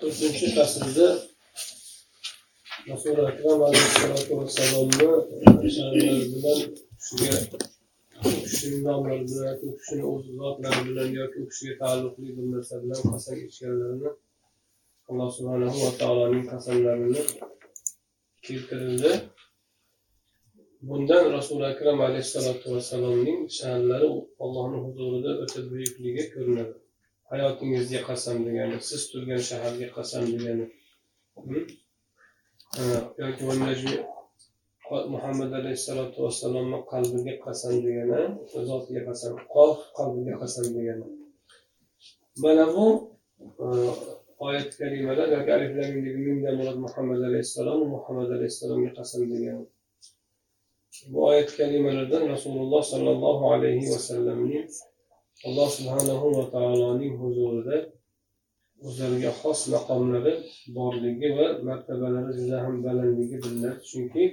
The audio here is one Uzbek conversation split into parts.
to'rtinchi faslda rasuli akram alayhissalotu vassalomni sha'nlari bilan kishiga u kishini nomlari bilan yoki u kishini o'z zotlari bilan yoki u kishiga taalluqli bir narsa bilan qasam ichganlarini alloh subhanahu va taoloning qasamlarini keltirildi bundan rasuli akram alayhissalotu vassalomning sha'nlari allohni huzurida o'ta buyukligi ko'rinadi hayotingizga qasam degani siz turgan shaharga qasam degani. Yoki muhammad alayhissalotu vassalomni qalbiga qasam degani zotiga qasam qof qalbiga qasam degani. Mana bu e, oyat kalimalar yoki aliflamindagi mindan murod muhammad alayhissalom muhammad alayhissalomga qasam degani. Bu oyat kalimalardan rasululloh sollallohu alayhi vasallamning alloh subhanahu va taoloning huzurida o'zlariga xos maqomlari borligi va martabalari juda ham balandligi bilinadi. Chunki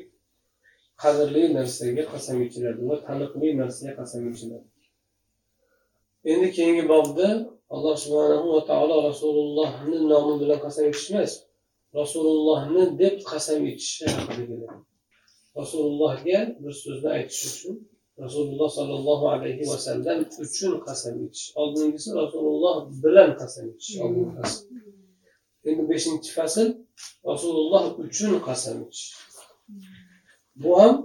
qadrli narsaga qasam ichiladi va taniqli narsaga qasam ichiladi endi keyingi bobda alloh subhanahu va taolo rasulullohni nomi bilan qasam ichish emas rasulullohni deb qasam ichishi haqida keladi. Rasulullohga bir so'zni aytish uchun rasululloh sollallohu alayhi vasallam uchun qasam ichish oldingisi rasululloh bilan qasam ichish oldingisi endi beshinchi fasl rasululloh uchun qasam ichish bu ham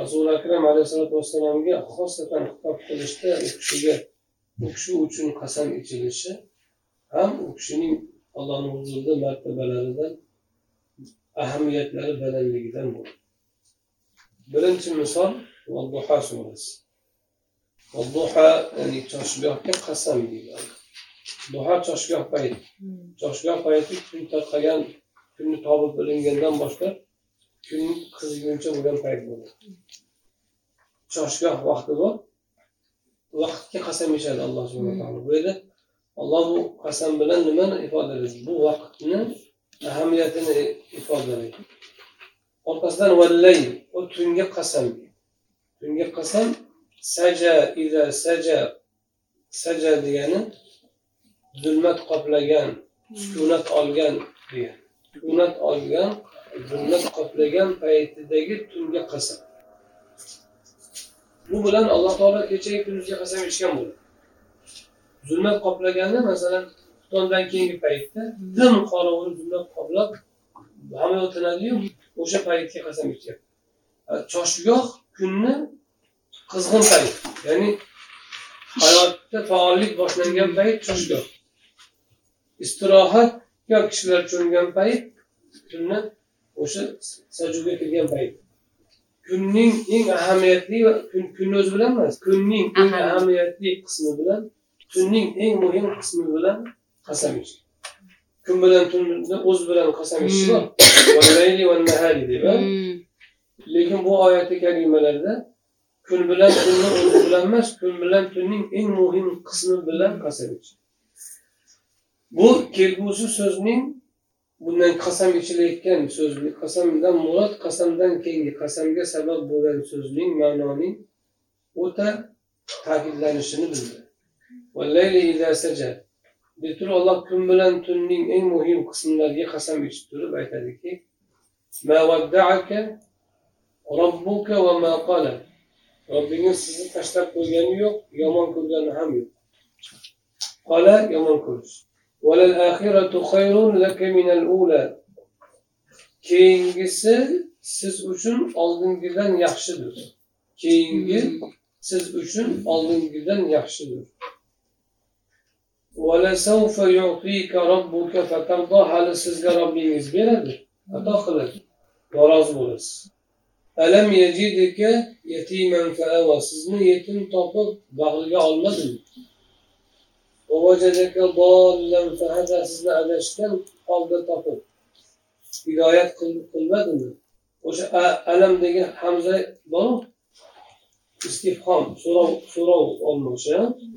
rasuli akram alayhissalotu vassalomga xosatan xitob qilishda u kishiga u kishi uchun qasam ichilishi ham u kishining allohni huzurida martabalaridan ahamiyatlari balandligidan bo'ladi. Birinchi misol والضحى surasi والضحى ya'ni choshgohga qasam deyiladi duha choshgoh payti choshgoh payti kun tarqagan kunni tobib bilingandan boshlab kun qiziguncha bo'lgan payt bo'ladi choshgoh vaqti bor vaqtga qasam ichadi alloh subhana taolo bu yerda alloh bu qasam bilan nimani ifodalaydi bu vaqtni ahamiyatini ifodalaydi orqasidan vallay u tunga qasam Bunga qasam saja ila saja saja degani zulmat qoplagan sukunat olgan degan. Sukunat olgan zulmat qoplagan paytidagi tunga qasam. Bu bilan alloh taolo kechagi kunduzga qasam ichgan bo'ladi. Zulmat qoplaganda masalan xuftondan keyingi paytda dim qorong'u zulmat qoplab hamma yotinadiyu o'sha paytga qasam ichgan choshgoh kunni qizg'in payt ya'ni hayotda faollik boshlangan payt choshgoh istirohatga kishilar cho'mgan payt tunni o'sha sajuga kirgan payt. Kunning eng ahamiyatli va kunni o'zi bilan emas kunning eng ahamiyatli qismi bilan tunning eng muhim qismi bilan qasam ichgan kun bilan tunni o'zi bilan qasam ichish bor lekin bu oyati kalimalarda kun bilan tunni o'zi bilan emas kun bilan tunning eng muhim qismi bilan qasam ichish bu kelgusi so'zning bundan qasam ichilayotgan so'zni qasamdan murod qasamdan keyingi qasamga sabab bo'lgan so'zning ma'noning o'ta ta'kidlanishini bildi turib alloh kun bilan tunning eng muhim qismlariga qasam ichib turib aytadiki robbingiz sizni tashlab qo'ygani yo'q yomon ko'rgani ham yo'q. Qola yomon ko'rish. Keyingisi siz uchun oldingidan yaxshidir. Keyingi siz uchun oldingidan yaxshidir. Hali sizga robbingiz beradi ato qiladi. Norozi bo'lasiz. Alam yajidika yatiman fa'awa. Sizni yetim topib bag'riga olmadimi sizni adashgan holda topib. Hidoyat qilmadimi? O'sha alam degan hamza boru? Istifhom so'rov so'rov olmoqchi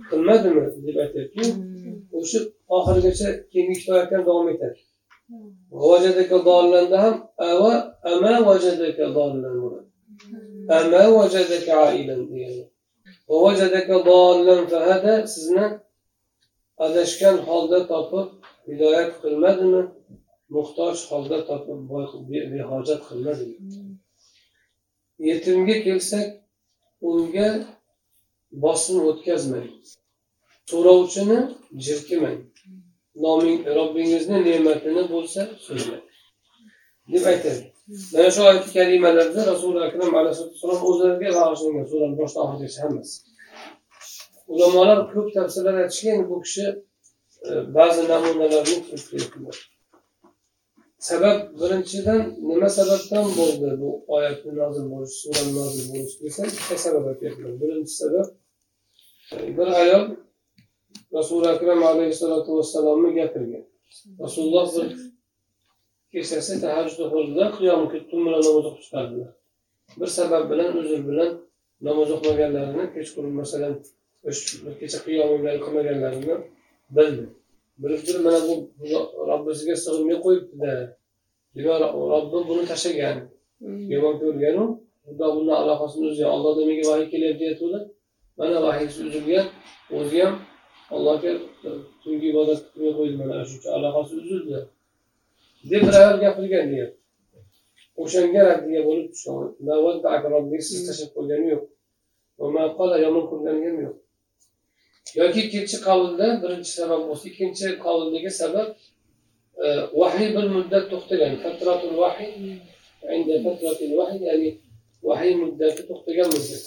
qilmadimi deb aytyapti. O'sha oxirigacha keyingi ham davom etadi vajadaka dollanda ham ava ama vajadaka dollan bo'ladi. Ama vajadaka ailan degani vajadaka dollan fahada sizni adashgan holda topib hidoyat qilmadimi muhtoj holda topib behojat qilmadimi? Yetimga kelsak unga bosim o'tkazmang. So'rovchini jirkimang noming robbingizni ne'matini bo'lsa so'zlang deb aytadi. Mana shu oyat kalimalarda rasuli akram alayhissalatu o'zlariga bag'ishlangan surani boshidan oxirigacha hammasi. Ulamolar ko'p tafsirlar aytishgan bu kishi e, ba'zi namunalarni keltirdilar sabab birinchidan nima sababdan bo'ldi bu oyatni nozil bo'lishi surani nozil bo'lishi desa ikkita sabab aytyapman birinchi sabab e, bir ayol rasuli akram alayhissalotu vassalomni gapirgan rasululloh bir kechasi tahajjud o'qidida qiyom tun bilan namoz o'qib chiqardilar bir sabab bilan uzr bilan namoz o'qimaganlarini kechqurun masalan kecha qiyom qilmaganlarini bildi bilib turib mana bu robbisiga sig'inmay qo'yibdida demak robbim buni tashlagan yomon ko'rganu xudo buni aloqasini uzgan ollohdan menga vahiy kelyapti aytuvdi mana vahiysi uzilgan o'zi ham allohga e, tungi ibodat qilmay qo'ydi mana shu uchun aloqasi uzildi. Deb bir ayol gapirgan deyapti. O'shanga raddiya bo'lib tushgan. Siz tashlab qo'ygani yo'q. Yomon ko'rgani ham yo'q. Yoki ikkinchi qavlda birinchi sabab bo'lsa ikkinchi qavldagi sabab e, vahiy bir muddat to'xtagan. Fatratul vahiy fatratul vahiy ya'ni vahiy muddati to'xtagan muddat.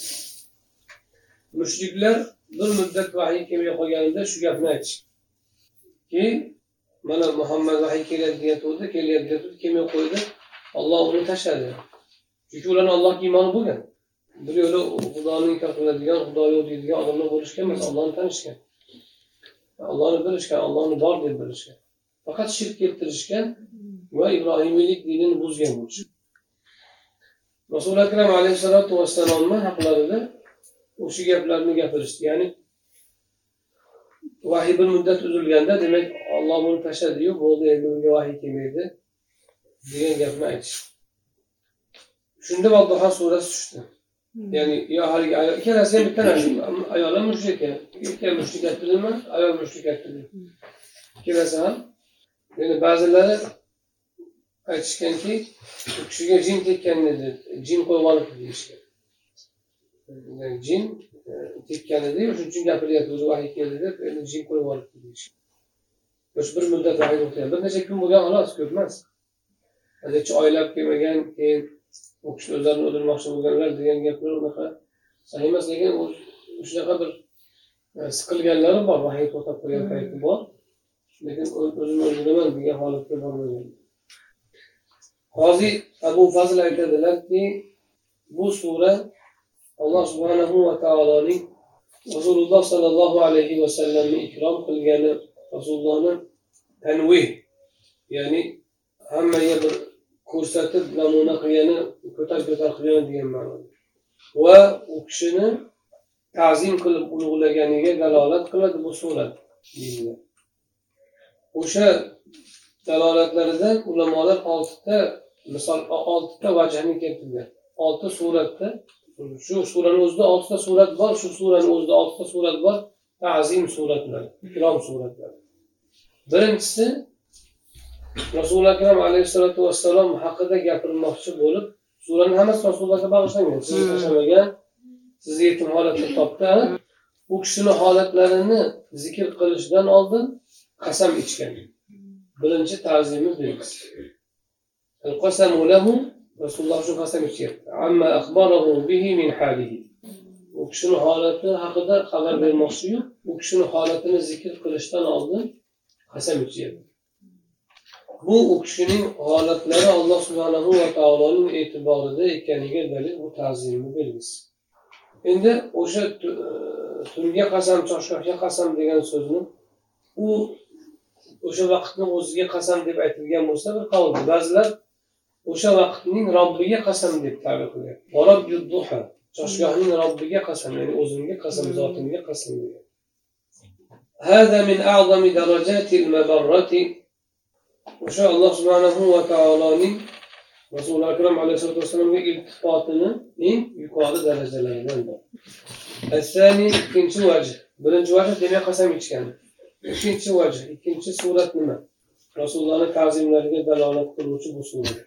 Mushriklar bir muddat vahiy kelmay qolganida shu gapni aytishki mana muhammad vahiy kelyapti deyatgandi kelyapti deyatgandi kelmay qo'ydi. Olloh uni tashladi. Chunki ularni allohga iymoni bo'lgan. Bir yo'la xudoni inkor qiladigan xudo yo'q deydigan odamlar bo'lishgan emas ollohni tanishgan. Ollohni bilishgan ollohni bor deb bilishgan. Faqat shirk keltirishgan va ibrohimiylik dinini buzgan bo'lishgan rasuli akram alayhissalotu vassalomni haqlarida o'sha gaplarni gapirishdi ya'ni. Vahiy bir muddat uzilganda demak olloh buni tashladiyu bo'ldi endi unga vahiy kelmaydi degan gapni aytishdi shunda vadduho surasi tushdi ya'ni yo haligi ayol ikkalasi ham bitta ayol ham mushrik erkak mushrik aytdimi ayol mushrik aytdimi ikkalasi ham ya'ni ba'zilari aytishganki u kishiga jin tekkan edi jin qo'yib olibdi deyishgan jin tekkan edi shuning uchun gapiryapti o'zi vahiy keldi deb endi jin qo'yib olibdi deyishgan o'sha bir muddat vahiy o'qigan bir necha kun bo'lgan xolos ko'p emas necha oylab kelmagan keyin u kishi o'zlarini o'ldirmoqchi bo'lganlar degan gaplar unaqa sahih emas lekin shunaqa bir siqilganlari bor vahiy to'xtab qolgan payti bor lekin o'zimni o'ldiraman degan holatga bormagan hoziy abu fazl aytadilarki bu sura alloh subhanahu va taoloning rasululloh sollallohu alayhi vasallamni ikrom qilgani rasulullohni tanvih ya'ni hammaga bir ko'rsatib namuna qilgani ko'tar ko'tar qilgan degan ma'noda. Va u kishini ta'zim qilib ulug'laganiga dalolat qiladi bu surat o'sha dalolatlaridan ulamolar oltita misol oltita vajhni keltirgan olti suratda shu surani o'zida oltita surat bor shu surani o'zida oltita surat bor ta'zim suratlari ikrom suratlari birinchisi rasuli akram alayhissalotu vassalom haqida gapirmoqchi bo'lib surani hammasi rasulullohga bag'ishlangan sizni tashlamagan sizni yetim holatda topdi u kishini holatlarini zikr qilishdan oldin qasam ichgan birinchi ta'zimi belgisi rasululloh shu qasam ichyapti u kishini holati haqida xabar bermoqchiyu u kishini holatini zikr qilishdan oldin qasam ichyapti. Bu u kishining holatlari alloh subhanahu va taoloning e'tiborida ekaniga dalil bu ta'zimni belgisi. Endi o'sha e, tunga qasam choshgohga qasam degan so'zni u o'sha vaqtni o'ziga qasam deb aytilgan bo'lsa bir qavl ba'zilar o'sha vaqtning robbiga qasam deb ta'bir qilyapti choshgohning robbiga qasam ya'ni o'zimga qasam zotimga qasam degan هذا من أعظم درجات المبرة o'sha alloh subhanahu va taoloning rasuli akram alayhisalotu vassalomga iltifotini eng yuqori darajalaridan ikkinchi vajh birinchi vajh demak qasam ichgan ikkinchi vajh ikkinchi surat nima rasulullohni ta'zimlariga dalolat qiluvchi bu surat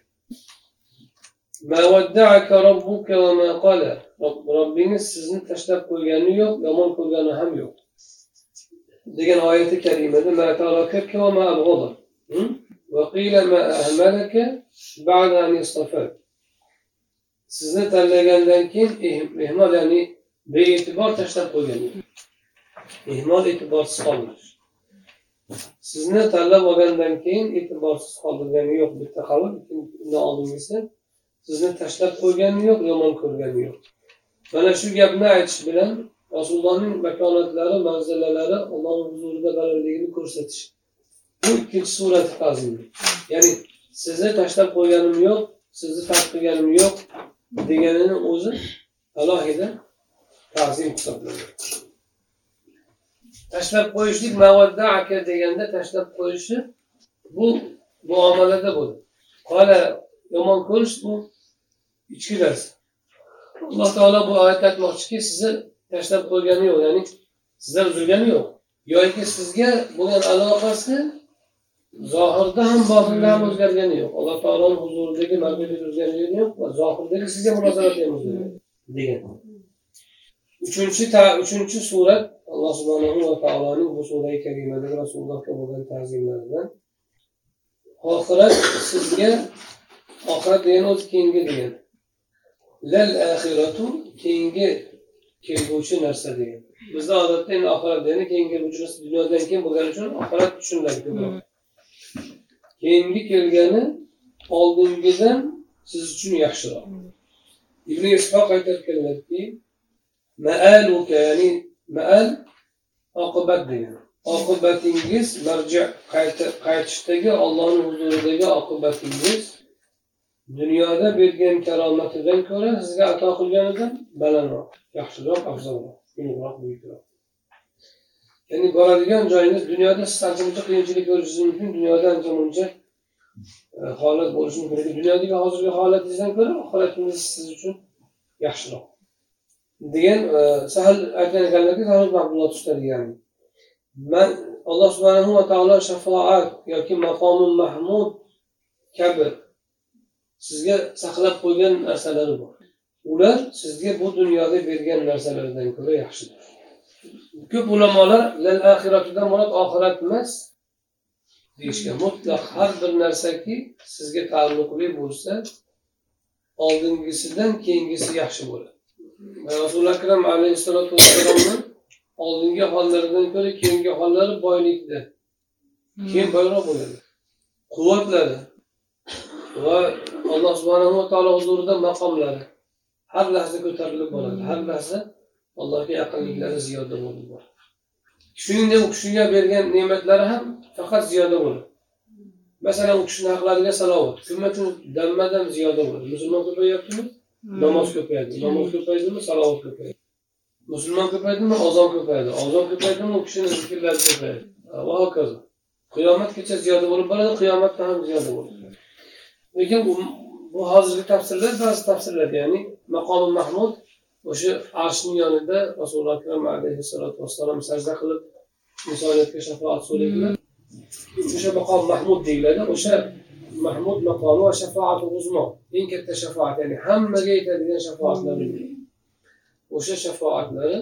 Robbingiz sizni tashlab qo'ygani yo'q yomon ko'rgani ham yo'q. Degan oyati karimada hmm? sizni tanlagandan keyin ehm-, ehmol ya'ni bee'tibor tashlab qo'ygan ehmol e'tiborsiz qoldirish sizni tanlab olgandan keyin e'tiborsiz qoldirgani yo'q bitta qavl undan oldingisi sizni tashlab qo'ygani yo'q yomon ko'rgani yo'q. Mana shu gapni aytish bilan rasulullohning makonatlari manzilalari alloh huzurida balandligini ko'rsatish. Bu ikkinchi surati ta'zim ya'ni sizni tashlab qo'yganim yo'q sizni tark qilganim yo'q deganini o'zi alohida ta'zim hisoblanadi tashlab qo'yishlik aka deganda tashlab qo'yishi bu muomalada bo'ladi. Qola yomon ko'rish bu ichki narsa alloh taolo bu oyatda aytmoqchiki sizni tashlab qo'ygani yo'q ya'ni sizdan uzilgani yo'q. Yoki sizga bo'lgan aloqasi zohirda ham botinda ham o'zgargani yo'q. Alloh taoloni huzuridagi mavjudiyat o'zgargani yo'q va zohirdagi sizga munosabati ham o'zgargan degan. Uchinchi uchinchi surat alloh subhanahu va taoloning bu surai karimadagi rasulullohga bo'lgan ta'zimlaridan. Oxirat sizga oxirat degani o'zi keyingi degan. Lal axiratu keyingi kelguvchi narsa degan. Bizda odatda endi oxirat degani keyingi kelguvchi narsa dunyodan keyin bo'lgani uchun oxirat tushuniladi ko'proq. Keyingi kelgani oldingidan siz uchun yaxshiroq. Ibn ishoq aytayotganlarki maaluka ya'ni maal oqibat degani oqibatingiz marja qaytishdagi ollohni huzuridagi oqibatingiz dunyoda bergan karomatidan ko'ra sizga ato qilganidan balandroq yaxshiroq afzalroq ulug'roq buyukroq. Ya'ni boradigan joyingiz dunyoda siz ancha muncha qiyinchilik ko'rishingiz mumkin dunyoda ancha muncha e, holat bo'lishi mumkin. Lekin dunyodagi hozirgi holatingizdan ko'ra oxiratingiz siz uchun yaxshiroq. Degan e, sahl aytgan ekanlarki sahl abdulloh tutadigan. Man alloh subhanahu va taolo shafoat yoki maqomi mahmud kabi sizga saqlab qo'ygan narsalari bor. Ular sizga bu dunyoda bergan narsalardan ko'ra yaxshidir. Ko'p ulamolar lal axiratidan murod oxirat emas deyishgan mutlaq har bir narsaki sizga taalluqli bo'lsa oldingisidan keyingisi yaxshi bo'ladi. Rasuli akram alayhissalotu vassalomni oldingi hollaridan ko'ra keyingi hollari boylikda. Keyin boyroq bo'ladi. Quvvatlari va alloh subhanahu va taolo huzurida maqomlari har lahza ko'tarilib boradi. Har lahza allohga yaqinliklari ziyoda bo'lib boradi. Shuningdek u kishiga bergan ne'matlari ham faqat ziyoda bo'ladi. Masalan u kishini haqlariga salovat. Shuning uchun? Damma dam ziyoda bo'ladi. Musulmon ko'payyaptimi namoz ko'payadi namoz ko'paydimi? Salovat ko'payadi musulmon ko'paydimi? Ozon ko'payadi ozon ko'paydimi? U kishini zikrlari ko'payadi va hokazo. Qiyomatgacha ziyoda bo'lib boradi qiyomatda ham ziyoda bo'ladi lekin bu hozirgi tafsirlar ba'zi tafsirlar ya'ni maqomi mahmud o'sha arshni yonida rasululloh akram alayhissalotu vassalom sajda qilib insoniyatga shafoat so'raydilar. O'sha maqom mahmud deyiladi. O'sha mahmud maqomi va shafoat uzmo. Eng katta shafoat ya'ni hammaga yetadigan shafoatlar. O'sha shafoatlari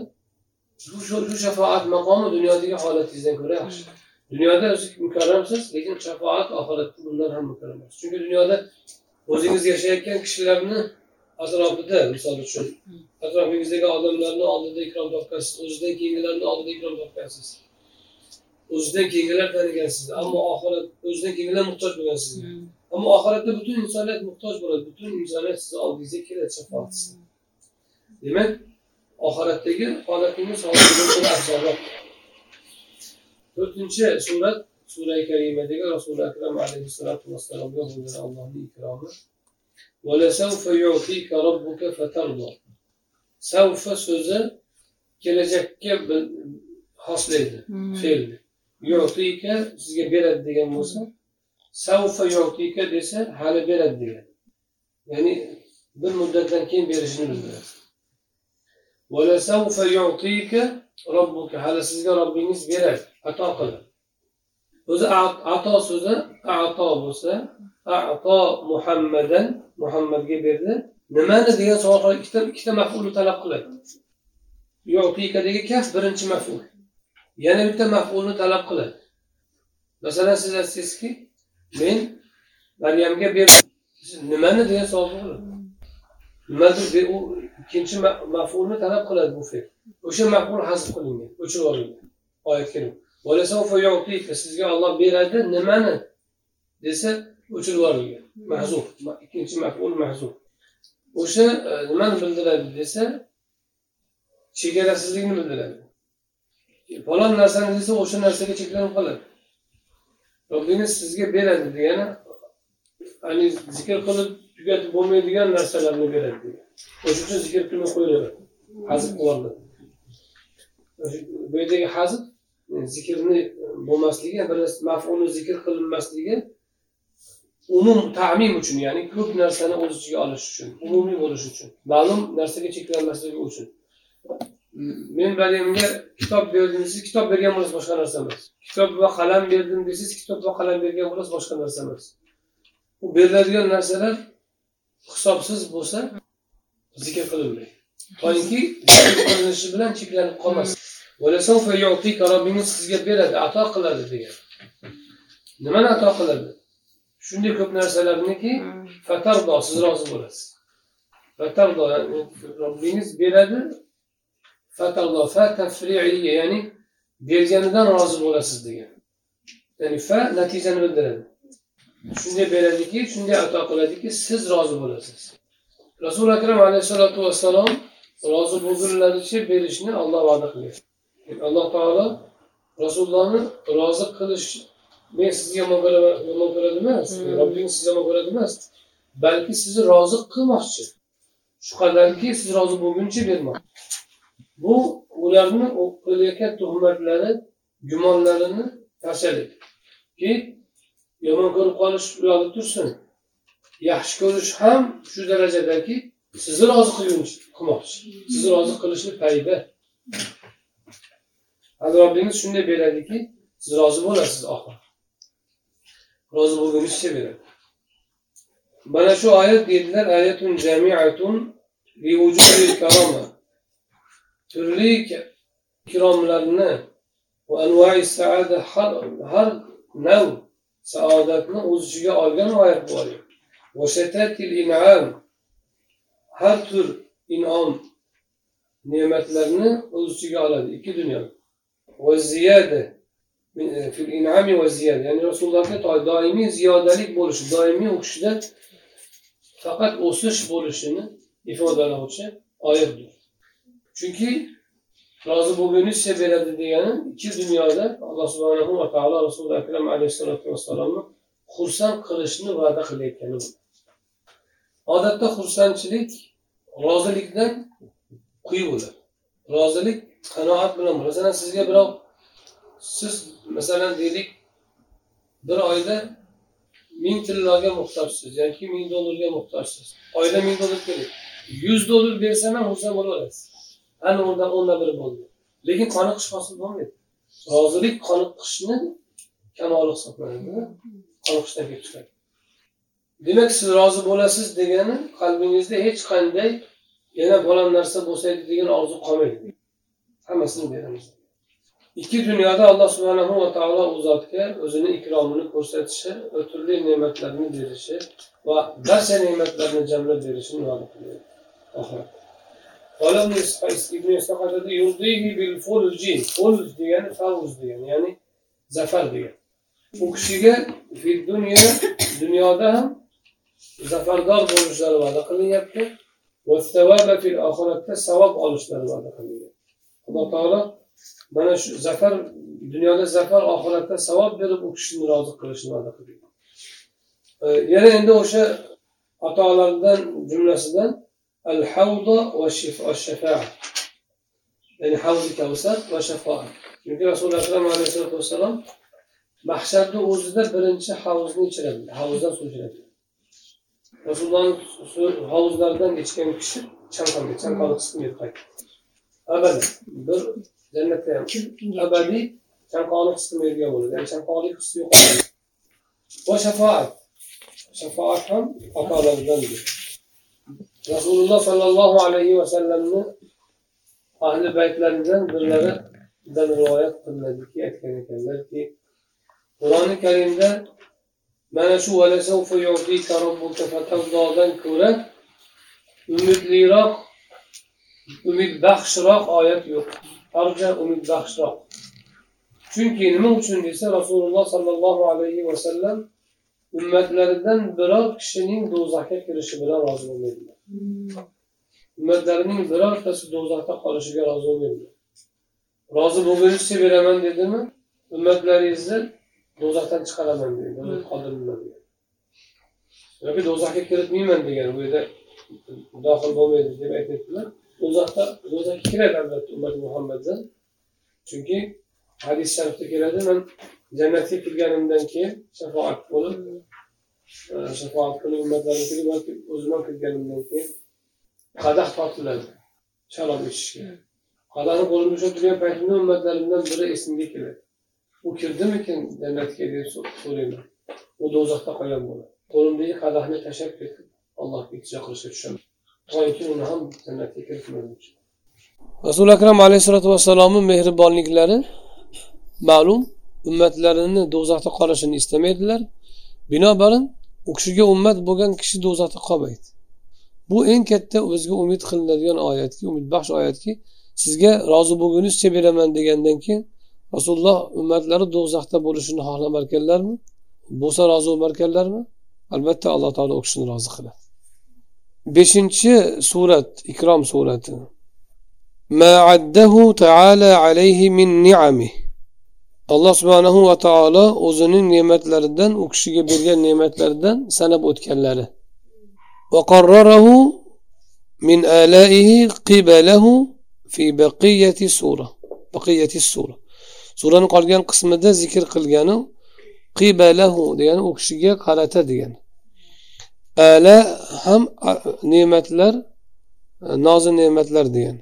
shu shafoat maqomi dunyodagi holatingizdan ko'ra yaxshi. Dunyoda o'zi mukarramsiz lekin shafoat oxiratda bundan ham mukarram chunki dunyoda o'zingiz yashayotgan kishilarni atrofida misol uchun atrofingizdagi odamlarni oldida ikrom topgansiz o'zidan keyingilarni oldida ikrom topgansiz. O'zidan keyingilar tanigan sizni ammo oxirat o'zidan keyingilar muhtoj bo'lgan sizga ammo oxiratda butun insoniyat muhtoj bo'ladi butun insoniyat sizni oldingizga keladi shafoat demak oxiratdagi holatingiz afzalroq to'rtinchi surat sura karimadagi rasuli akram alayhissalotu vassalomga bo'lgan allohning ikromi savfa so'zi kelajakka xoslaydi fe'lni. Yu'tika sizga beradi degan bo'lsa savfa yu'tika desa hali beradi degan. Ya'ni bir muddatdan keyin berishini bildiradi. Hali sizga robbingiz beradi ato qildi. O'zi ato so'zi ato bo'lsa ato muhammadan muhammadga berdi. Nimani degan savol ikkita ikkita mafulni talab qiladi. Yutikadagi kaf birinchi maful. Yana bitta mafulni talab qiladi. Masalan siz aytsangizki men maryamga berdim. Nimani degan savol tug'iladi nimadir u ikkinchi mafulni talab qiladi bu fe'l. O'sha maful hazf qilingan o'chirib olingan. Oyat karim sizga olloh beradi nimani desa o'chirib yuborilgan mahzuf ikkinchi maful mahzuf. O'sha e, nimani bildiradi desa chegarasizlikni bildiradi. E, falon narsani desa o'sha narsaga cheklanib qoladi. Robbingiz sizga beradi degani ya'ni zikr qilib tugatib bo'lmaydigan narsalarni beradi degan. O'sha uchun zikr qilmay qo'yiladi. Hazb qilyapti bu yerdagi hazb E, zikrni e, bo'lmasligi bir mafuni zikr qilinmasligi umum ta'mim uchun ya'ni ko'p narsani o'z ichiga olish uchun umumiy bo'lishi uchun ma'lum narsaga cheklanmasligi uchun. Men maryamga kitob berdim desangiz kitob bergan bo'lasiz boshqa narsa emas. Kitob va qalam berdim desangiz kitob va qalam bergan bo'lasiz boshqa narsa emas. U beriladigan narsalar hisobsiz bo'lsa zikr qilinmaydi. Toinki zikr qilinishi bilan cheklanib qolmasin robbingiz sizga beradi ato qiladi degan. Nimani ato qiladi? Shunday ko'p narsalarniki fatardo siz rozi bo'lasiz. Fatardo robbingiz beradi fatardo fa tafriiya ya'ni berganidan rozi bo'lasiz degan. Ya'ni fa natijani bildiradi. Shunday beradiki shunday ato qiladiki siz rozi bo'lasiz. Rasuli akram alayhissalotu vassalom rozi bo'lgunlaricha berishni olloh va'da qilgan. Alloh taolo rasulullohni rozi qilish men sizni yomon ko'raman yomon ko'radi emas robbingiz sizni yomon ko'radi emas balki sizni rozi qilmoqchi shu qadarki siz rozi bo'lguncha bermoqchi bu ularni qilayotgan tuhmatlari gumonlarini tashladik yomon ko'rib qolish u yoqda tursin yaxshi ko'rish ham shu darajadaki sizni rozi qilguncha qilmoqchi sizni rozi qilishni payida hali robbingiz shunday beradiki siz rozi bo'lasiz oxiri rozi bo'lgunizcha beradi mana shu oyat deydilar ayatun jamiatun karoma turli ikromlarni va anvai saada har har nav saodatni o'z ichiga olgan oyat bu oyat in'am. Har tur inom ne'matlarni o'z ichiga oladi ikki dunyo va ziyada e, fil in'ami va ziyada. Ya'ni rasulullohga doimiy ziyodalik bo'lishi doimiy u kishida faqat o'sish bo'lishini ifodalovchi oyatdir. Chunki rozi bo'lgunizcha beradi degani ikki dunyoda alloh subhanahu va taolo rasuli akram alayhissalotu vassalomni xursand qilishni va'da qilayotgani odatda xursandchilik rozilikdan quyi bo'ladi. Rozilik qanoat bilan masalan sizga birov siz masalan deylik bir oyda ming tilloga muhtojsiz yoki ming dollarga muhtojsiz. Oyda ming dollar kerak. Yuz dollar bersam ham xursand bo'laverasiz ana undan o'ndan biri bo'ldi. Lekin qoniqish hosil bo'lmaydi. Rozilik qoniqishni kamoli hisoblanadi. Qoniqishdan kelib chiqadi. Demak siz rozi bo'lasiz degani qalbingizda hech qanday yana falon narsa bo'lsaydi degan orzu qolmaydi. Hammasini beramiz ikki dunyoda alloh subhanahu va taolo u zotga o'zini ikromini ko'rsatishi va turli ne'matlarni berishi va barcha ne'matlarni jamlab berishini va'da qilgan degani favz degani ya'ni zafar degani u kishiga dunyoda ham zafardor bo'lishlari va'da qilinyapti oxiratda savob olishlari va'da qilingan alloh taolo mana shu zafar dunyoda zafar oxiratda savob berib u kishini rozi qilishni va'da qilgan e, yana endi o'sha atolardan jumlasidan al havdo va shafaa. Ya'ni havzi kavsar va shafoat chunki rasululloh akram alayhisalotu vassalom mahsharni o'zida birinchi havzni ichiradi havuzdan suv ichiradi. Rasulullohni havuzlaridan ichgan kishi chanqaldi chanqalib chiqib qaytdi abadiy bir jannatda ham abadiy chanqoqlik his qilmaydigan bo'ladi ya'ni chanqoqlik hissi yo'qoladi va shafoat shafoat ham atolardandir rasululloh sollallohu alayhi vasallamni ahli baytlaridan birlaridan rivoyat qilinadiki aytgan ekanlarki qur'oni karimda mana shu dan ko'ra umidliroq umidbaxshroq oyat yo'q. Arja umidbaxshroq chunki nima uchun desa rasululloh sollallohu alayhi vasallam ummatlaridan biror kishining do'zaxga kirishi bilan rozi bo'lmaydilar. Ummatlarining birortasi do'zaxda qolishiga rozi bo'lmaydilar. Rozi bo'lgunizcha beraman dedimi? Ummatlaringizni do'zaxdan chiqaraman deydi yoki do'zaxga kiritmayman degan u yerda dohil bo'lmaydi deb aytyaptilar do'zaxda do'zaxga kiradi albatta ummati muhammaddan chunki hadis sharifda keladi man jannatga kirganimdan keyin shafoat bo'lib e, shafoat qilib ummatlarim kelib balki o'zim ham kirganimdan keyin qadah tortiladi sharob ichishga qadahni qo'limda ushlab turgan paytimda ummatlarimdan biri esimga keladi u kirdimikin jannatga deb so'rayman u do'zaxda qolgan bo'ladi qo'limdagi qadahni tashlab ketib allohga iltijo qilishga tushaman toki uni ham jannatga kiritmaguncha rasuli akram alayhissalotu vassalomni mehribonliklari ma'lum ummatlarini do'zaxda qolishini istamaydilar. Binobarin u kishiga ummat bo'lgan kishi do'zaxda qolmaydi. Bu eng katta o'ziga umid qilinadigan oyatki umidbaxsh oyatki sizga rozi bo'lgunizcha beraman degandan keyin rasululloh ummatlari do'zaxda bo'lishini xohlamarkanlarmi? Bo'lsa rozi bo'lmarkanlarmi? Albatta alloh taolo u kishini rozi qiladi. Beshinchi surat ikrom surati. Alloh subhanahu va taolo o'zining ne'matlaridan u kishiga bergan ne'matlaridan sanab o'tganlari. Min alaihi qibalahu fi baqiyati sura. Baqiyati sura. Surani qolgan qismida zikr qilgani qibalahu degani u kishiga qarata degani. Ala ham ne'matlar nozi ne'matlar degan.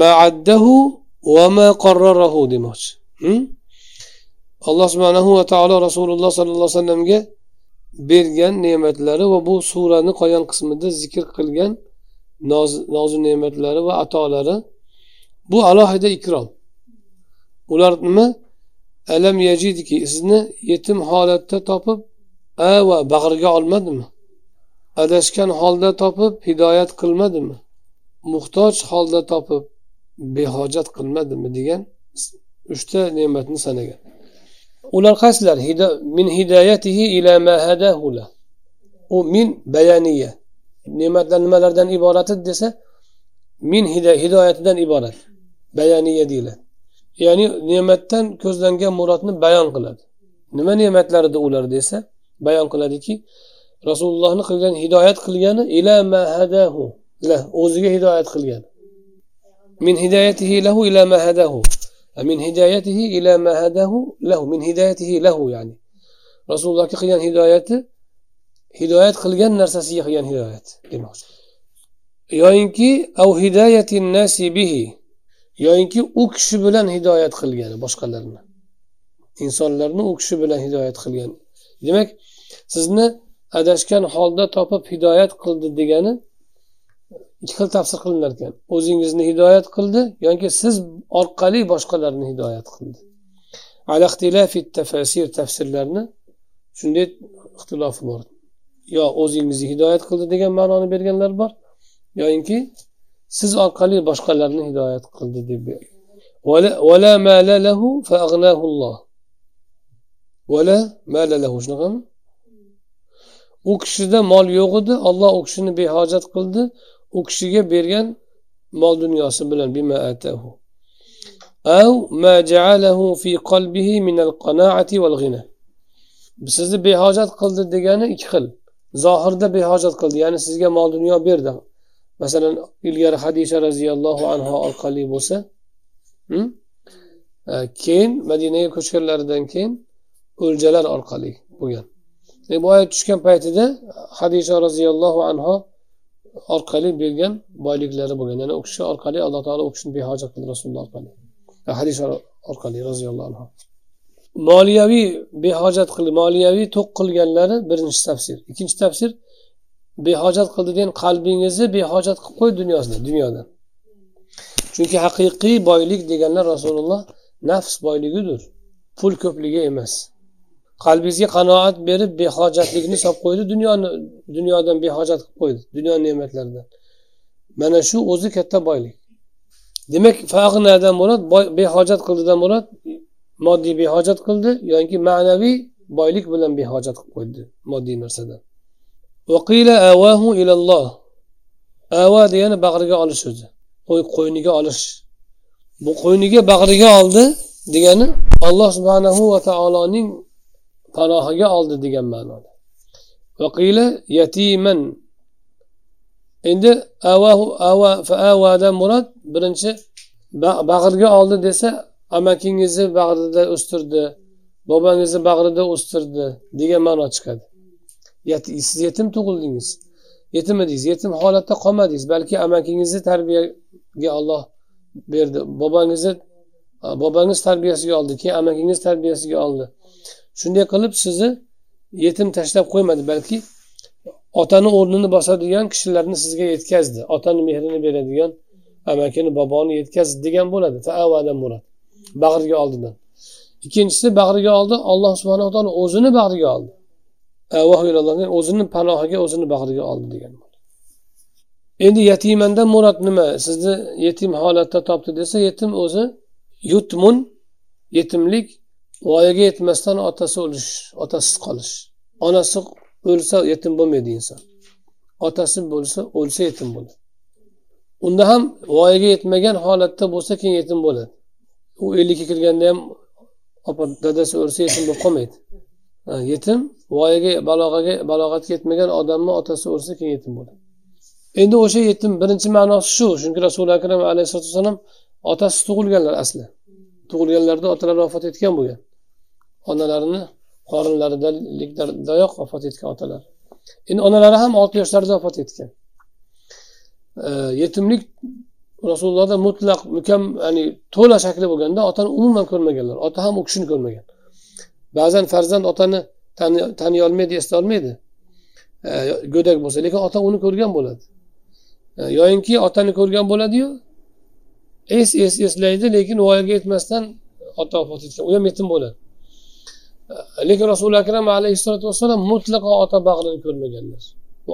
Maaddahu va ma qarrarahu demoqchi. Hm? Alloh subhanahu va taolo rasululloh sollallohu alayhi vasallamga bergan ne'matlari va bu surani qolgan qismida zikr qilgan nozi ne'matlari va atolari bu alohida ikrom. Ular nima? Alam yajidki sizni yetim holatda topib va bag'riga olmadimi? Adashgan holda topib hidoyat qilmadimi? Muhtoj holda topib behojat qilmadimi degan uchta ne'matni sanagan. Ular qaysilar? Min hidoyatihi ila ma hadahu u min bayaniya. Ne'matlar nimalardan iborat desa min hidoyatidan iborat. Bayaniya deyiladi. Ya'ni ne'matdan ko'zlangan murodni bayon qiladi. Nima ne'matlar edi ular desa bayon qiladiki rasulullohni qilgan hidoyat qilgani ila mahadahu o'ziga hidoyat qilgan min hidoyatihi lahu ila mahadahu min hidoyatihi ila mahadahu lahu. Min hidoyatihi lahu ya'ni. Rasulullohga qilgan hidoyati hidoyat qilgan narsasiga qilgan hidoyat demoqchi. Yoyinki av hidoyati nasi bihi. Yoyinki u kishi bilan hidoyat qilgani boshqalarni. Insonlarni u kishi bilan hidoyat qilgan demak sizni adashgan holda topib hidoyat qildi degani ikki xil tafsir qilinar ekan. O'zingizni hidoyat qildi yoki siz orqali boshqalarni hidoyat qildi. Tafasir tafsirlarni shunday ixtilofi bor. Yo o'zingizni hidoyat qildi degan ma'noni berganlar bor yoyinki siz orqali boshqalarni hidoyat qildi deb vala mala lahu fa aghnahulloh vala mala lahu shunaqami? u kishida mol yo'q edi. Olloh u kishini behojat qildi. U kishiga bergan mol dunyosi bilan av ma ja'alahu fi min al wal ghina. Sizni behojat qildi degani ikki xil. Zohirda behojat qildi ya'ni sizga mol dunyo berdi. Masalan ilgari hadisha roziyallohu anhu orqali bo'lsa hmm? keyin madinaga ko'chganlaridan keyin o'ljalar orqali bo'lgan. E, tushgan paytida hadisha roziyallohu anhu orqali bergan boyliklari bo'lgan. Ya'ni u kishi orqali alloh taolo u kishini behojat qildi rasululloh orqali. Hadisha orqali roziyallohu anhu moliyaviy behojat qildi. Moliyaviy to'q qilganlari birinchi tafsir. Ikkinchi tafsir behojat qildi degan qalbingizni behojat qilib qo'y dunyosida dunyodan. Chunki haqiqiy boylik deganlar rasululloh nafs boyligidir. Pul ko'pligi emas. Qalbingizga qanoat berib behojatlikni solib qo'ydi dunyoni dunyodan behojat qilib qo'ydi dunyo ne'matlaridan. Mana shu o'zi katta boylik. Demak fag'nadan murod behojat qildidan murod moddiy behojat qildi yoki ma'naviy boylik bilan behojat qilib qo'ydi moddiy narsadan? Ava degani bag'riga olish o'zi. Qo'yniga olish. Bu qo'yniga bag'riga oldi degani alloh subhanahu va taoloning panohiga oldi degan ma'noda. Yatiman. Endi avadan murod birinchi bag'riga oldi desa amakingizni bag'rida o'stirdi bobangizni bag'rida o'stirdi degan ma'no chiqadi. Siz yetim tug'ildingiz. Yetim edingiz yetim holatda qolmadingiz balki amakingizni tarbiyaga olloh berdi. Bobangizni bobangiz tarbiyasiga oldi keyin amakingiz tarbiyasiga oldi. Shunday qilib sizni yetim tashlab qo'ymadi balki otani o'rnini bosadigan kishilarni sizga yetkazdi. Otani mehrini beradigan amakini boboni yetkazdi degan bo'ladi. Taavadan murod bag'riga oldidan. Ikkinchisi bag'riga oldi. Alloh subhana taolo o'zini bag'riga oldi. O'zini panohiga o'zini bag'riga oldi degan endi yatimandan murod nima? Sizni yetim holatda topdi desa yetim o'zi yutmun yetimlik voyaga yetmasdan otasi o'lish otasiz qolish. Onasi o'lsa yetim bo'lmaydi inson. Otasi bo'lsa o'lsa yetim bo'ladi. Unda ham voyaga yetmagan holatda bo'lsa keyin yetim bo'ladi. U ellikka kirganda ham opa dadasi o'lsa yetim bo'lib qolmaydi. Yetim voyaga balog'aga balog'atga yetmagan odamni otasi o'lsa keyin yetim bo'ladi. Endi o'sha yetim birinchi ma'nosi shu chunki rasuli akram alayhisalotu vassalom otasi tug'ilganlar asli. Tug'ilganlarida otalari vafot etgan bo'lgan. Onalarini qorinlaridayoq vafot etgan otalar. Endi onalari ham olti yoshlarida vafot etgan. Yetimlik rasulullohda mutlaq mukam ya'ni to'la shakli bo'lganda otani umuman ko'rmaganlar. Ota ham u kishini ko'rmagan. Ba'zan farzand otani taniy olmaydi eslolmaydi go'dak bo'lsa lekin ota uni ko'rgan bo'ladi. Yoyinki otani ko'rgan bo'ladiyu es es eslaydi lekin voyaga yetmasdan ota vafot etgan. U ham yetim bo'ladi. Lekin rasuli akram alayhissalotu vassalom mutlaqo ota bag'rini ko'rmaganlar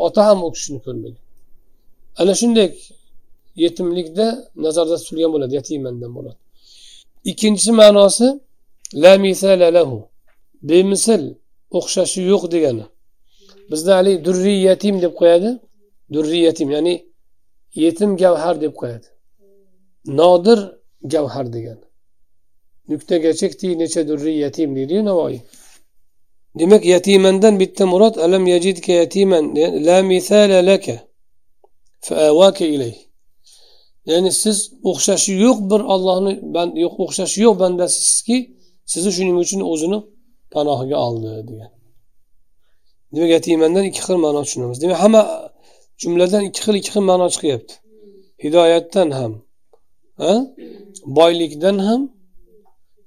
ota ham u kishini ko'rmagan. Ana shunday yetimlikda nazarda tutilgan bo'ladi yatimandan bo'ladi. Ikkinchisi ma'nosi la misala lahu. Bemisl o'xshashi yo'q degani. Bizda haligi durriy yatim deb qo'yadi. Durriy yatim ya'ni yetim gavhar deb qo'yadi. Nodir gavhar degani. Nuqtaga chekdi necha durriy yatim deydiyu navoiy demak yatimandan bitta murod alam yajidka yatiman la misala laka faawaka ilayh ya'ni siz o'xshashi yo'q bir ollohni yo'q o'xshashi yo'q bandasizki sizni shuning uchun o'zini panohiga oldi degan. Demak yatimandan ikki xil ma'no tushunamiz. Demak hamma jumladan ikki xil ikki xil ma'no chiqyapti. Hidoyatdan ham boylikdan ham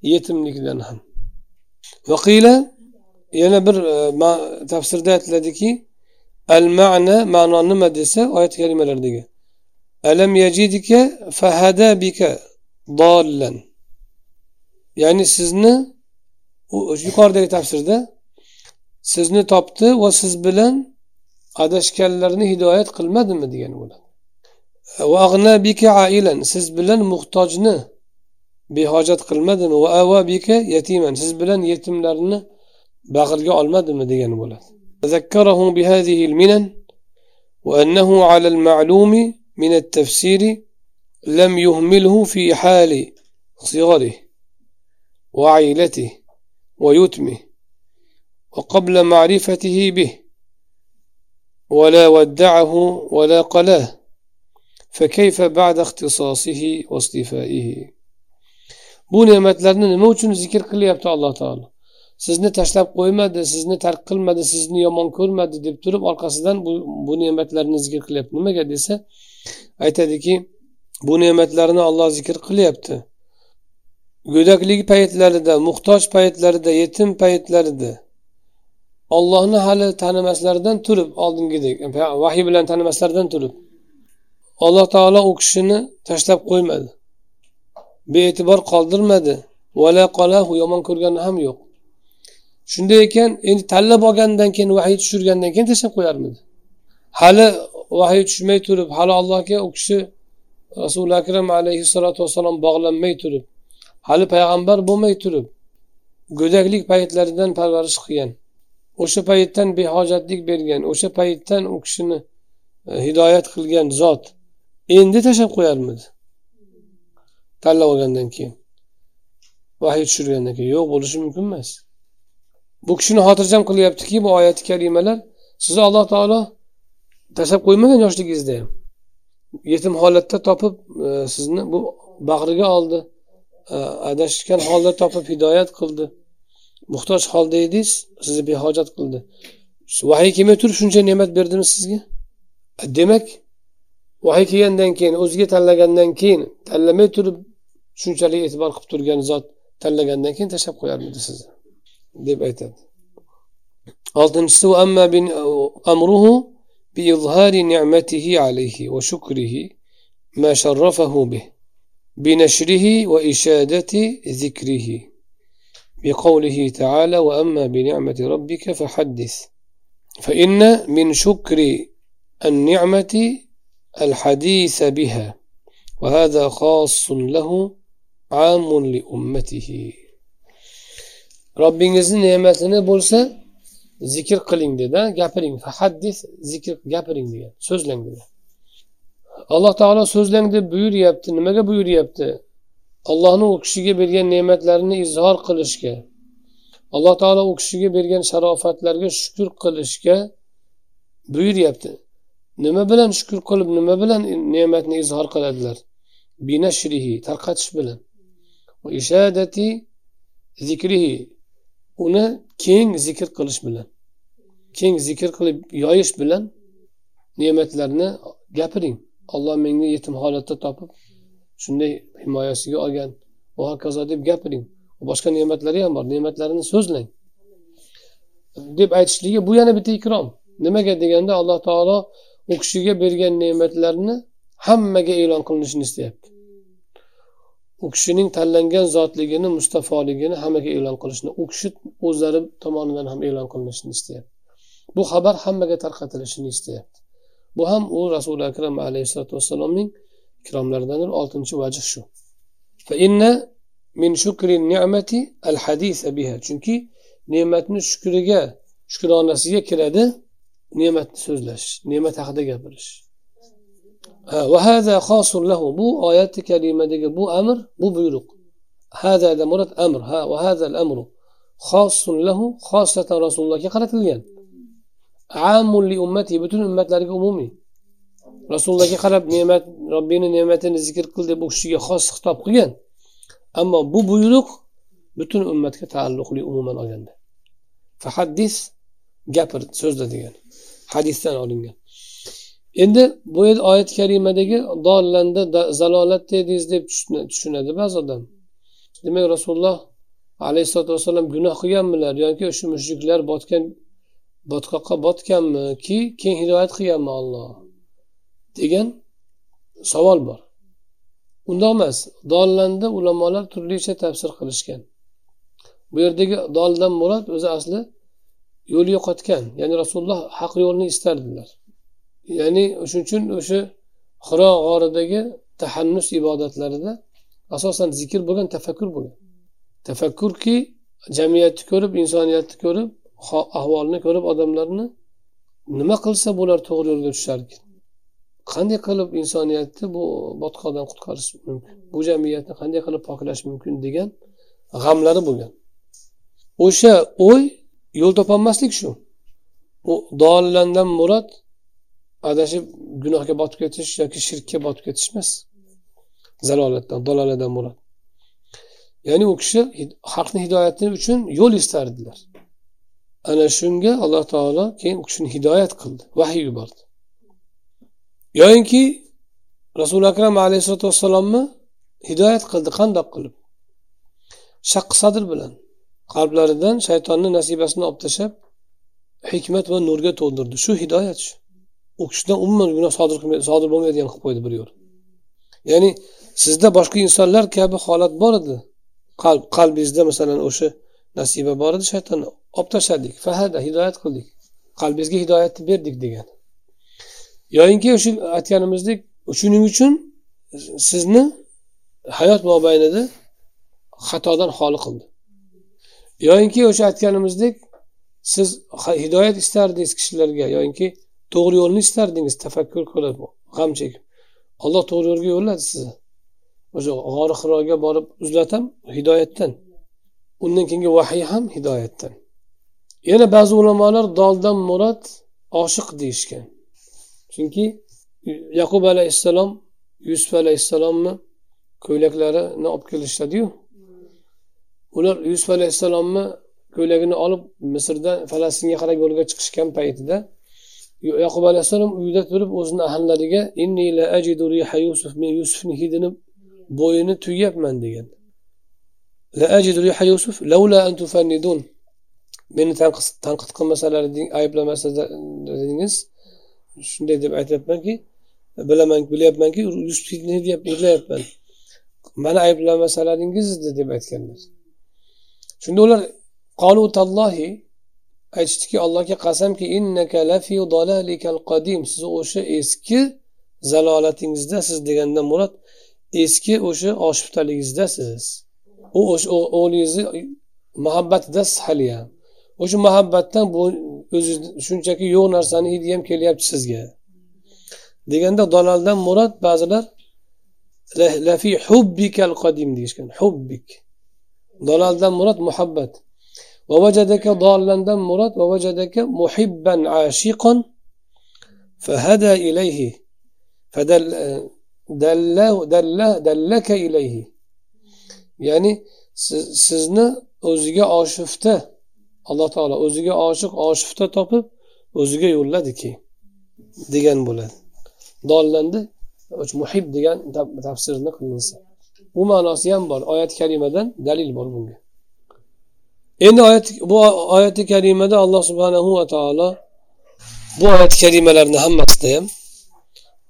yetimlikdan ham. Vaqila yana bir e, tafsirda aytiladiki al ma'na ma'no nima desa oyat kalimalardagi alam yajidika fahada bika dollan ya'ni sizni yuqoridagi tafsirda sizni topdi va siz bilan adashganlarni hidoyat qilmadimi degan bo'ladi. Siz bilan muhtojni behojat qilmadimi va ava bika yatiman siz bilan yetimlarni bag'riga olmadimi degani bo'ladi ذكره بهذه المنن وأنه على المعلوم من التفسير لم يهمله في حال صغره وعيلته ويتمه وقبل معرفته به ولا ودعه ولا قلاه فكيف بعد اختصاصه واصطفائه bu ne'matlarni nima uchun zikr qilyapti alloh taolo? Sizni tashlab qo'ymadi sizni tark qilmadi sizni yomon ko'rmadi deb turib orqasidan bu, bu ne'matlarni zikr qilyapti. Nimaga desa aytadiki bu ne'matlarni olloh zikr qilyapti. Go'daklik paytlarida muhtoj paytlarida yetim paytlarida ollohni hali tanimaslaridan turib oldingidek vahiy bilan tanimaslaridan turib alloh taolo u kishini tashlab qo'ymadi. Bee'tibor qoldirmadi. Yomon ko'rgani ham yo'q. Shunday ekan endi tanlab olgandan keyin vahiy tushirgandan keyin tashlab qo'yarmidi? Hali vahiy tushmay turib hali allohga u kishi rasuli akram alayhissalotu vassalom bog'lanmay turib hali payg'ambar bo'lmay turib go'daklik paytlaridan parvarish qilgan o'sha paytdan behojatlik bergan o'sha paytdan u kishini e, hidoyat qilgan zot endi tashlab qo'yarmidi? Tanlab olgandan keyin. Vahiy tushirgandan keyin. Yo'q bo'lishi mumkin emas. Bu kishini xotirjam qilyaptiki bu oyati karimalar. Sizni alloh taolo tashlab qo'ymagan yoshligingizda ham. Yetim holatda topib e, sizni bu bag'riga oldi. E, adashgan holda topib hidoyat qildi. Muhtoj holda edingiz sizni behojat qildi. Vahiy kelmay turib shuncha ne'mat berdimi sizga? E, demak vahiy kelgandan keyin o'ziga tanlagandan keyin tanlamay turib shunchalik e'tibor qilib turgan zot tanlagandan keyin tashlab qo'yarmidi sizni? deb aytadi. Oltinchisi نعمته عليه ما شرفه به بنشره وإشادة ذكره بقوله تعالى وأما بنعمة ربك فحدث فإن من شكر النعمة الحديث بها وهذا خاص له amun li ummatihi. Robbingizni ne'matini bo'lsa zikr qiling dedi gapiring. Fahaddis zikr gapiring degan so'zlang degan alloh taolo so'zlang deb buyuryapti. Nimaga buyuryapti? Allohni u kishiga bergan ne'matlarini izhor qilishga alloh taolo u kishiga bergan sharofatlarga shukur qilishga buyuryapti. Nima bilan shukur qilib nima bilan ne'matni izhor qiladilar? Binashrihi tarqatish bilan. Ishadati zikrihi. Uni keng zikr qilish bilan keng zikr qilib yoyish bilan ne'matlarni gapiring. Olloh menga yetim holatda topib shunday himoyasiga olgan va hokazo deb gapiring. Boshqa ne'matlari ham bor ne'matlarini so'zlang. Deb aytishligi bu yana bitta ikrom. Nimaga deganda alloh taolo u kishiga bergan ne'matlarni hammaga e'lon qilinishini istayapti u kishining tanlangan zotligini mustafoligini hammaga e'lon qilishni u kishi o'zlari tomonidan ham e'lon qilinishini istayapti bu xabar hammaga tarqatilishini istayapti bu ham u rasuli akram alayhissalotu vassalomning ikromlaridan oltinchi vajh shu. Min shukri ni'mati al biha. Chunki ne'matni shukriga shukronasiga kiradi ne'matni so'zlash ne'mat haqida gapirish va hada xosun lahu bu oyati kalimadagi bu amr bu buyruq hazada murad amr ha va hazal amru xosun lahu xosatan rasulullohga qaratilgan amun li ummati butun ummatlarga umumiy rasulullohga qarab ne'mat robbini ne'matini zikr qil deb u kishiga xos xitob qilgan ammo bu buyruq butun ummatga taalluqli umuman olganda fahaddis gapir so'zla degan hadisdan olingan endi bu oyat karimadagi dollanda zalolatda edingiz deb tushunadi ba'zi odam. Demak rasululloh alayhissalotu vassalom gunoh qilganmilar yoki o'sha mushriklar botgan botqoqqa botganmiki keyin hidoyat qilganmi olloh degan savol bor. Undoq emas dollanda ulamolar turlicha tafsir qilishgan. Bu yerdagi doldan murod o'zi asli yo'l yo'qotgan ya'ni rasululloh haq yo'lni istardilar. Ya'ni shuning uchun o'sha xiro g'oridagi tahannus ibodatlarida asosan zikr bo'lgan tafakkur bo'lgan. Tafakkurki jamiyatni ko'rib insoniyatni ko'rib ahvolni ko'rib odamlarni nima qilsa bular to'g'ri yo'lga tusharkan qanday qilib insoniyatni bu botqoqdan qutqarish mumkin bu jamiyatni qanday qilib poklash mumkin degan g'amlari bo'lgan. O'sha o'y yo'l topolmaslik shu. U dollandan murod adashib gunohga botib ketish yoki shirkka botib ketish emas. Zalolatdan dalolatdan bo'ladi. Ya'ni u kishi haqni hidoyati uchun yo'l istardilar. Ana shunga alloh taolo keyin u kishini hidoyat qildi vahiy yubordi. Yoyinki rasuli akram alayhisalotu vassalomni hidoyat qildi qandoq qilib? Shaqqi sadr bilan qalblaridan shaytonni nasibasini olib tashlab hikmat va nurga to'ldirdi. Shu hidoyat shu. U kishidan umuman gunoh sodir sodir bo'lmaydigan qilib qo'ydi bir yo'l. Ya'ni sizda boshqa insonlar kabi holat bor edi. Qalb qalbingizda masalan o'sha nasiba bor edi shaytonni olib tashladik. Fahada hidoyat qildik. Qalbingizga hidoyatni berdik degan. Yoyinki o'sha aytganimizdek shuning uchun sizni hayot mobaynida xatodan xoli qildi. Yoyinki o'sha aytganimizdek siz hidoyat istardingiz kishilarga. Yoyinki to'g'ri yo'lni istardingiz tafakkur qilib g'am chekib. Alloh to'g'ri yo'lga yo'lladi sizni. O'sha g'ori xiroga borib uzlatam hidoyatdan. Undan keyingi vahiy ham hidoyatdan. Yana ba'zi ulamolar doldan murod oshiq deyishgan. Chunki yaqub alayhissalom yusuf alayhissalomni ko'ylaklarini olib kelishadiyu. Ular yusuf alayhissalomni ko'ylagini olib misrdan falastinga qarab yo'lga chiqishgan paytida yaqub alayhissalom uyda turib o'zini ahillariga yusuf men yusufni hidini bo'yini tuyyapman degan. Yusuf meni tanqid qilmasalar ayblamasalaringiz shunday deb aytyapmanki bilaman bilyapmanki yusufni hidlayapman. Mani ayblamasalaringiz deb aytganlar. Shunda ular qolu tallohi aytishdiki allohga qasamki innaka lafi qadim. Siz o'sha eski zalolatingizdasiz degandan murod eski o'sha oshuftalinggizdasiz u o'sha o'g'lingizni muhabbatidasiz haliyam o'sha muhabbatdan bu o'zi shunchaki yo'q narsani hidi ham kelyapti sizga. Deganda daloldan murod ba'zilar lafi hubbikal qadim deyishgan. Hubbik. Daloldan murod muhabbat. vavajadaka dollandan murod vavajadaka muhibban ashiqon fahada ilayhi dallaka ilayhi ya'ni sizni o'ziga oshifta alloh taolo o'ziga oshiq oshifta topib o'ziga yo'lladiki degan bo'ladi. Dollandi muhib degan tafsirni qilinsa u ma'nosi ham bor. Oyat kalimadan dalil bor bunga. Endi oyat bu oyati karimada alloh subhanahu va taolo bu oyat karimalarni hammasida ham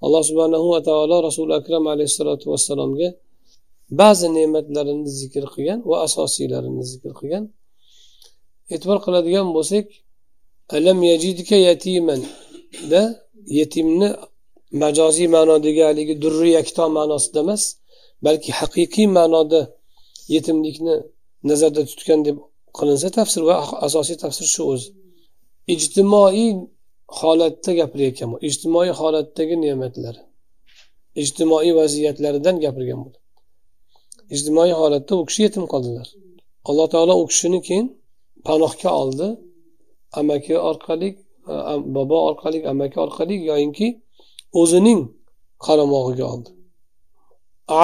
alloh subhanahu va taolo rasuli akram alayhissalotu vassalomga ba'zi ne'matlarini zikr qilgan va asosiylarini zikr qilgan. E'tibor qiladigan bo'lsak alam yajidka yatiman da yetimni majoziy ma'nodagi haligi durri yakto ma'nosida emas balki haqiqiy ma'noda yetimlikni nazarda tutgan deb qilinsa tafsir va asosiy tafsir shu o'zi. Ijtimoiy holatda gapirayotgan bu ijtimoiy holatdagi ne'matlar. Ijtimoiy vaziyatlaridan gapirgan bu ijtimoiy holatda u kishi yetim qoldilar. Alloh taolo u kishini keyin panohga oldi. Amaki orqali e, bobo orqali amaki orqali yoyinki o'zining qaramog'iga oldi.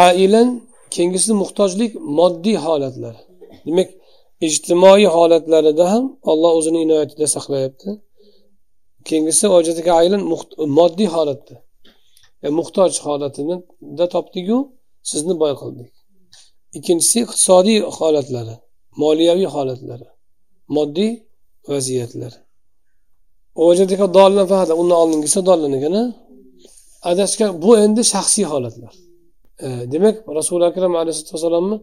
Ailan keyingisi muhtojlik moddiy holatlar. Demak ijtimoiy holatlarida ham olloh o'zini inoyatida saqlayapti. Keyingisi aylan moddiy holatda. E, muhtoj holatida topdiku sizni boy qildik. Ikkinchisi iqtisodiy holatlari moliyaviy holatlari moddiy vaziyatlar. Undan oldingisi dollan adashgan bu endi shaxsiy holatlar. E, demak rasuli akram alayhisalotu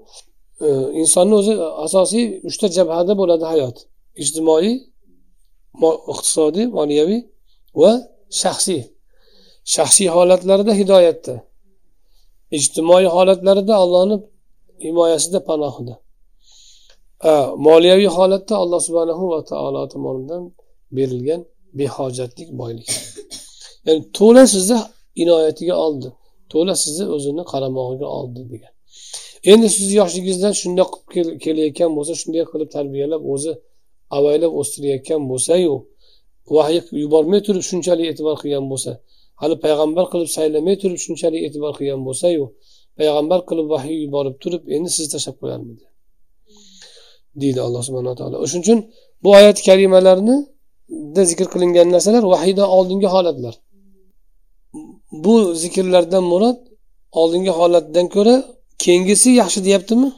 insonni o'zi asosiy uchta jabhada bo'ladi hayot. Ijtimoiy iqtisodiy moliyaviy va shaxsiy. Shaxsiy holatlarida hidoyatda. Ijtimoiy holatlarida allohni himoyasida panohida. Moliyaviy holatda alloh subhanahu va taolo tomonidan berilgan behojatlik boylik. Ya'ni to'la sizni inoyatiga oldi to'la sizni o'zini qaramog'iga oldi degan. Endi sizni yoshligingizdan shundoq qilib kelayotgan bo'lsa shunday qilib tarbiyalab o'zi avaylab o'stirayotgan bo'lsayu vahiy yubormay turib shunchalik e'tibor qilgan bo'lsa hali payg'ambar qilib saylamay turib shunchalik e'tibor qilgan bo'lsayu payg'ambar qilib vahiy yuborib turib endi sizni tashlab qo'yarmidi? Deydi alloh subhanaa taolo. O'shaning uchun bu oyat karimalarni zikr qilingan narsalar vahiydan oldingi holatlar. Bu zikrlardan murod oldingi holatdan ko'ra keyingisi yaxshi deyaptimi?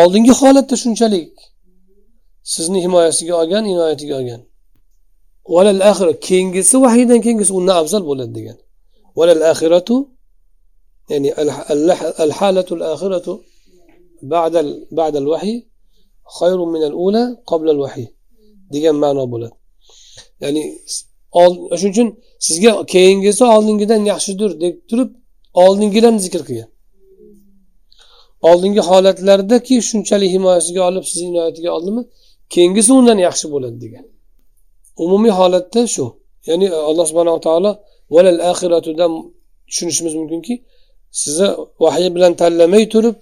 Oldingi holatda shunchalik sizni himoyasiga olgan inoyatiga olgan. Valal axira keyingisi vahiydan keyingisi undan afzal bo'ladi degan. Valal axiratu ya'ni al halatul axiratu ba'dal ba'dal vahiy khayrun min al ula qabla al vahiy degan ma'no bo'ladi. Ya'ni shuning uchun sizga keyingisi oldingidan yaxshidir deb turib oldingilarni zikr qilgan. Oldingi holatlardaki shunchalik himoyasiga olib sizni inoyatiga oldimi? Keyingisi undan yaxshi bo'ladi degan. Umumiy holatda shu. Ya'ni e, alloh subhanava taolo valal oxiratidan tushunishimiz mumkinki sizni vahiy bilan tanlamay turib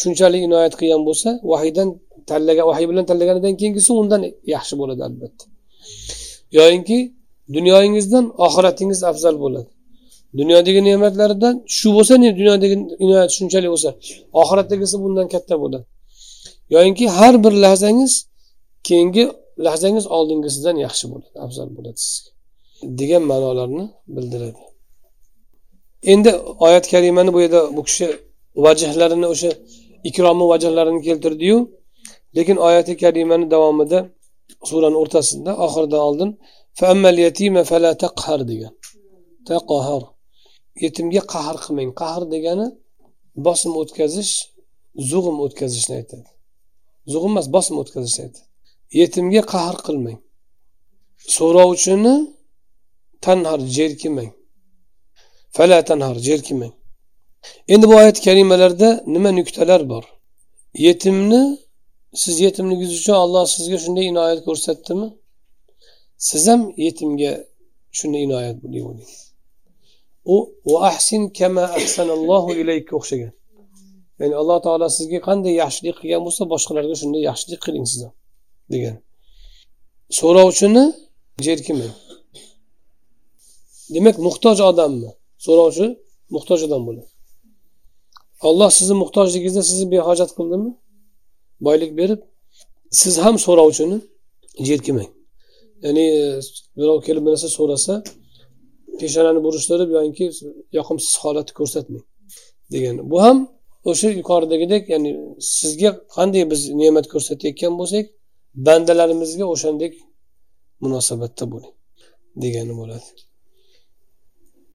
shunchalik inoyat qilgan bo'lsa vahiydan tanlagan vahiy bilan tanlaganidan keyingisi undan yaxshi bo'ladi albatta. Yoyinki dunyoyingizdan oxiratingiz afzal bo'ladi. Dunyodagi ne'matlardan shu bo'lsa dunyodagi inoyat shunchalik bo'lsa oxiratdagisi bundan katta bo'ladi. Yoyinki har bir lahzangiz keyingi lahzangiz oldingisidan yaxshi bo'ladi afzal bo'ladi sizga degan ma'nolarni bildiradi. Endi oyat karimani bu yerda bu kishi vajhlarini o'sha ikromi vajhlarini keltirdiyu. Lekin oyati karimani davomida surani o'rtasida oxiridan oldin degan. Taqohar. Yetimga qahr qilmang. Qahr degani bosim o'tkazish zug'um o'tkazishni aytadi. Zug'um emas bosim o'tkazishni aytadi. Yetimga qahr qilmang. So'rovchini tanhar jerkimang fala tanhar jerkimang endi bu oyat kalimalarda nima nuqtalar bor? Yetimni siz yetimligingiz uchun olloh sizga shunday inoyat ko'rsatdimi? Siz ham yetimga shunday inoyat bo'ling u ahsin kama ahsanallohu ilayka o'xshagan. Ya'ni alloh taolo sizga qanday yaxshilik qilgan bo'lsa boshqalarga shunday yaxshilik qiling siz ham degan. So'rovchini jerkimang demak muhtoj odammi? So'rovchi muhtoj odam bo'ladi. Olloh sizni muhtojligingizda sizni behojat qildimi? Boylik berib siz ham so'rovchini jerkimang ya'ni birov kelib bir narsa so'rasa peshonani burishtirib yoki yoqimsiz holatni ko'rsatmang degan. Bu ham o'sha yuqoridagidek ya'ni sizga qanday biz ne'mat ko'rsatayotgan bo'lsak bandalarimizga o'shandek munosabatda bo'ling degani bo'ladi.